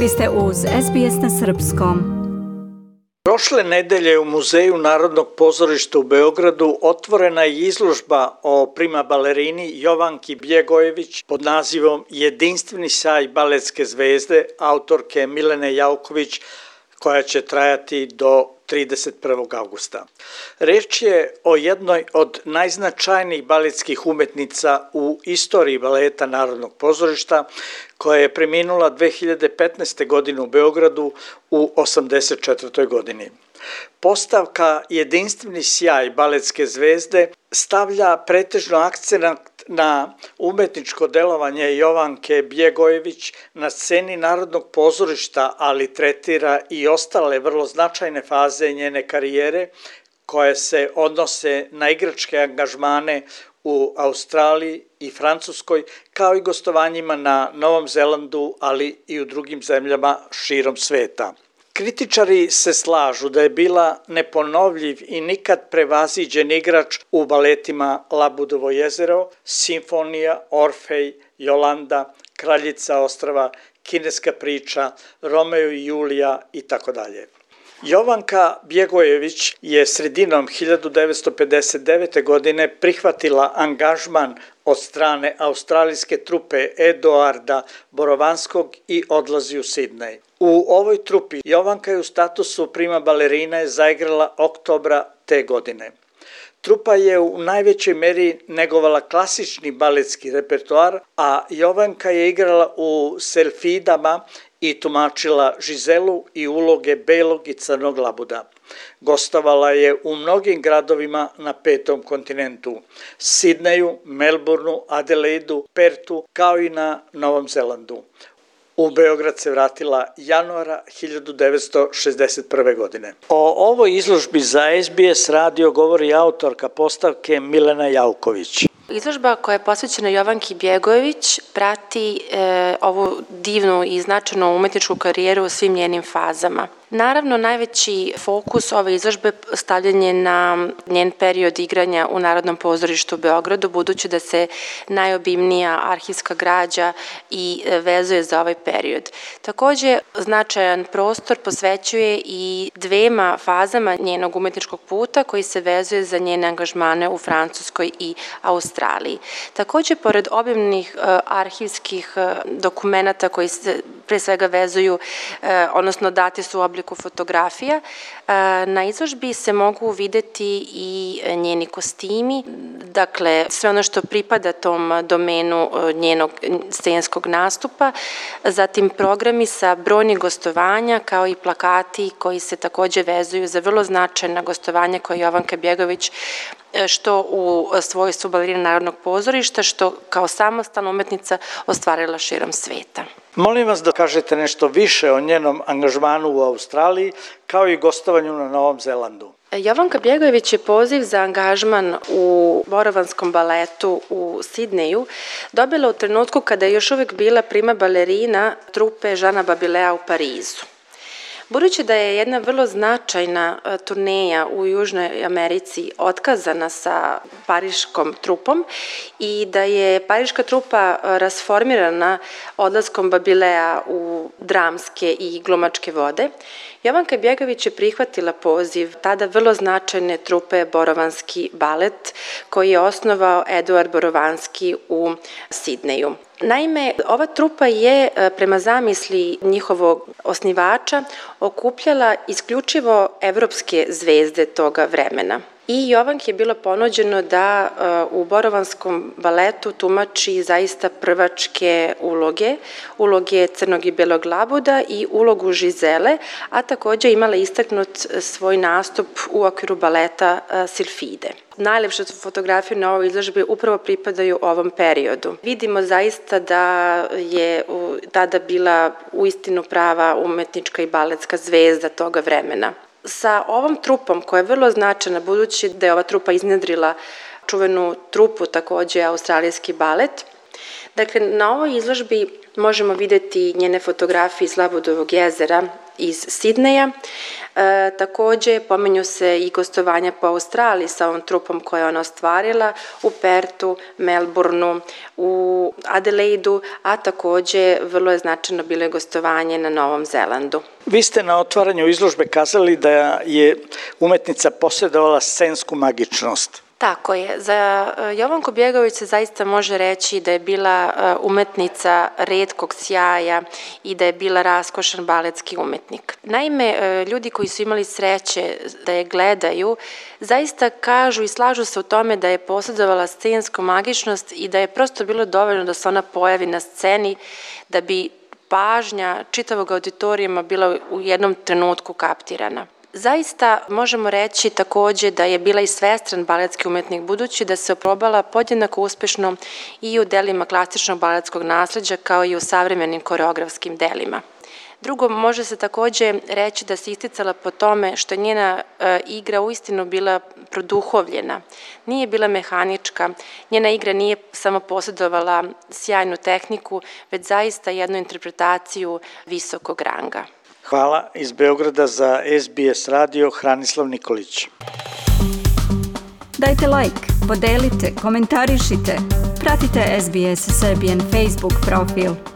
Vi ste uz SBS na Srpskom. Prošle nedelje u Muzeju Narodnog pozorišta u Beogradu otvorena je izložba o prima balerini Jovanki Bjegojević pod nazivom Jedinstveni saj baletske zvezde autorke Milene Jauković koja će trajati do 31. augusta. Reč je o jednoj od najznačajnijih baletskih umetnica u istoriji baleta Narodnog pozorišta, koja je preminula 2015. godine u Beogradu u 84. godini. Postavka Jedinstveni sjaj baletske zvezde stavlja pretežno akcenat na umetničko delovanje Jovanke Bjegojević na sceni Narodnog pozorišta, ali tretira i ostale vrlo značajne faze njene karijere koje se odnose na igračke angažmane u Australiji i Francuskoj, kao i gostovanjima na Novom Zelandu, ali i u drugim zemljama širom sveta. Kritičari se slažu da je bila neponovljiv i nikad prevaziđen igrač u baletima Labudovo jezero, Simfonija, Orfej, Jolanda, Kraljica ostrava, Kineska priča, Romeo i Julija i tako dalje. Jovanka Bjegojević je sredinom 1959. godine prihvatila angažman od strane australijske trupe Eduarda Borovanskog i odlazi u Sidnej. U ovoj trupi Jovanka je u statusu prima balerine zaigrala oktobra te godine. Trupa je u najvećoj meri negovala klasični baletski repertoar, a Jovanka je igrala u Selfidama i tumačila Žizelu i uloge belog i crnog labuda. Gostovala je u mnogim gradovima na petom kontinentu, Sidneju, Melbourneu, Adelaidu, Pertu, kao i na Novom Zelandu. U Beograd se vratila januara 1961. godine. O ovoj izložbi za SBS radio govori autorka postavke Milena Jauković. Izložba koja je posvećena Jovanki Bjegojević prati e, ovu divnu i značajnu umetničku karijeru u svim njenim fazama. Naravno, najveći fokus ove izložbe stavljen je na njen period igranja u Narodnom pozorištu u Beogradu, budući da se najobimnija arhivska građa i vezuje za ovaj period. Takođe, značajan prostor posvećuje i dvema fazama njenog umetničkog puta koji se vezuje za njene angažmane u Francuskoj i Australiji. Takođe, pored obimnih uh, arhivskih uh, dokumenta koji se pre svega vezuju, uh, odnosno dati su u obliku fotografija. E, na izložbi se mogu videti i njeni kostimi, dakle sve ono što pripada tom domenu e, njenog scenskog nastupa, zatim programi sa brojnih gostovanja kao i plakati koji se takođe vezuju za vrlo značajna gostovanja koje Jovanka Bjegović E, što u svojstvu balerina Narodnog pozorišta, što kao samostalna umetnica ostvarila širom sveta. Molim vas da kažete nešto više o njenom angažmanu u Australiji, kao i gostovanju na Novom Zelandu. Jovanka Bjegojević je poziv za angažman u Borovanskom baletu u Sidneju dobila u trenutku kada je još uvek bila prima balerina trupe Žana Babilea u Parizu. Budući da je jedna vrlo značajna e, turneja u Južnoj Americi otkazana sa pariškom trupom i da je pariška trupa e, rasformirana odlaskom Babilea u dramske i glumačke vode, Jovanka Bjegović je prihvatila poziv tada vrlo značajne trupe Borovanski balet koji je osnovao Eduard Borovanski u Sidneju. Naime, ova trupa je e, prema zamisli njihovog osnivača okupljala isključivo evropske zvezde toga vremena. I Jovanki je bilo ponuđeno da uh, u Borovanskom baletu tumači zaista prvačke uloge, uloge crnog i belog labuda i ulogu Žizele, a takođe imala istaknut svoj nastup u okviru baleta uh, Silfide. Najlepše fotografije na ovoj izložbi upravo pripadaju ovom periodu. Vidimo zaista da je tada bila uistinu prava umetnička i baletska zvezda toga vremena. Sa ovom trupom koja je vrlo značajna budući da je ova trupa iznedrila čuvenu trupu takođe australijski balet, Dakle, na ovoj izložbi možemo videti njene fotografije iz Labudovog jezera iz Sidneja. E, takođe, pomenju se i gostovanja po Australiji sa ovom trupom koja je ona ostvarila u Pertu, Melbourneu, u Adelaidu, a takođe vrlo je značajno bilo gostovanje na Novom Zelandu. Vi ste na otvaranju izložbe kazali da je umetnica posjedovala scensku magičnost. Tako je. Za e, Jovanku Bjegović se zaista može reći da je bila e, umetnica redkog sjaja i da je bila raskošan baletski umetnik. Naime, e, ljudi koji su imali sreće da je gledaju, zaista kažu i slažu se u tome da je posjedovala scensku magičnost i da je prosto bilo dovoljno da se ona pojavi na sceni da bi pažnja čitavog auditorijuma bila u jednom trenutku kaptirana. Zaista možemo reći takođe da je bila i svestran baletski umetnik budući da se oprobala podjednako uspešno i u delima klasičnog baletskog nasleđa kao i u savremenim koreografskim delima. Drugo, može se takođe reći da se isticala po tome što njena e, igra uistinu bila produhovljena, nije bila mehanička, njena igra nije samo posjedovala sjajnu tehniku, već zaista jednu interpretaciju visokog ranga. Hvala iz Beograda za SBS radio Hranislav Nikolić. Dajte like, podelite, komentarišite, pratite SBS Serbian Facebook profil.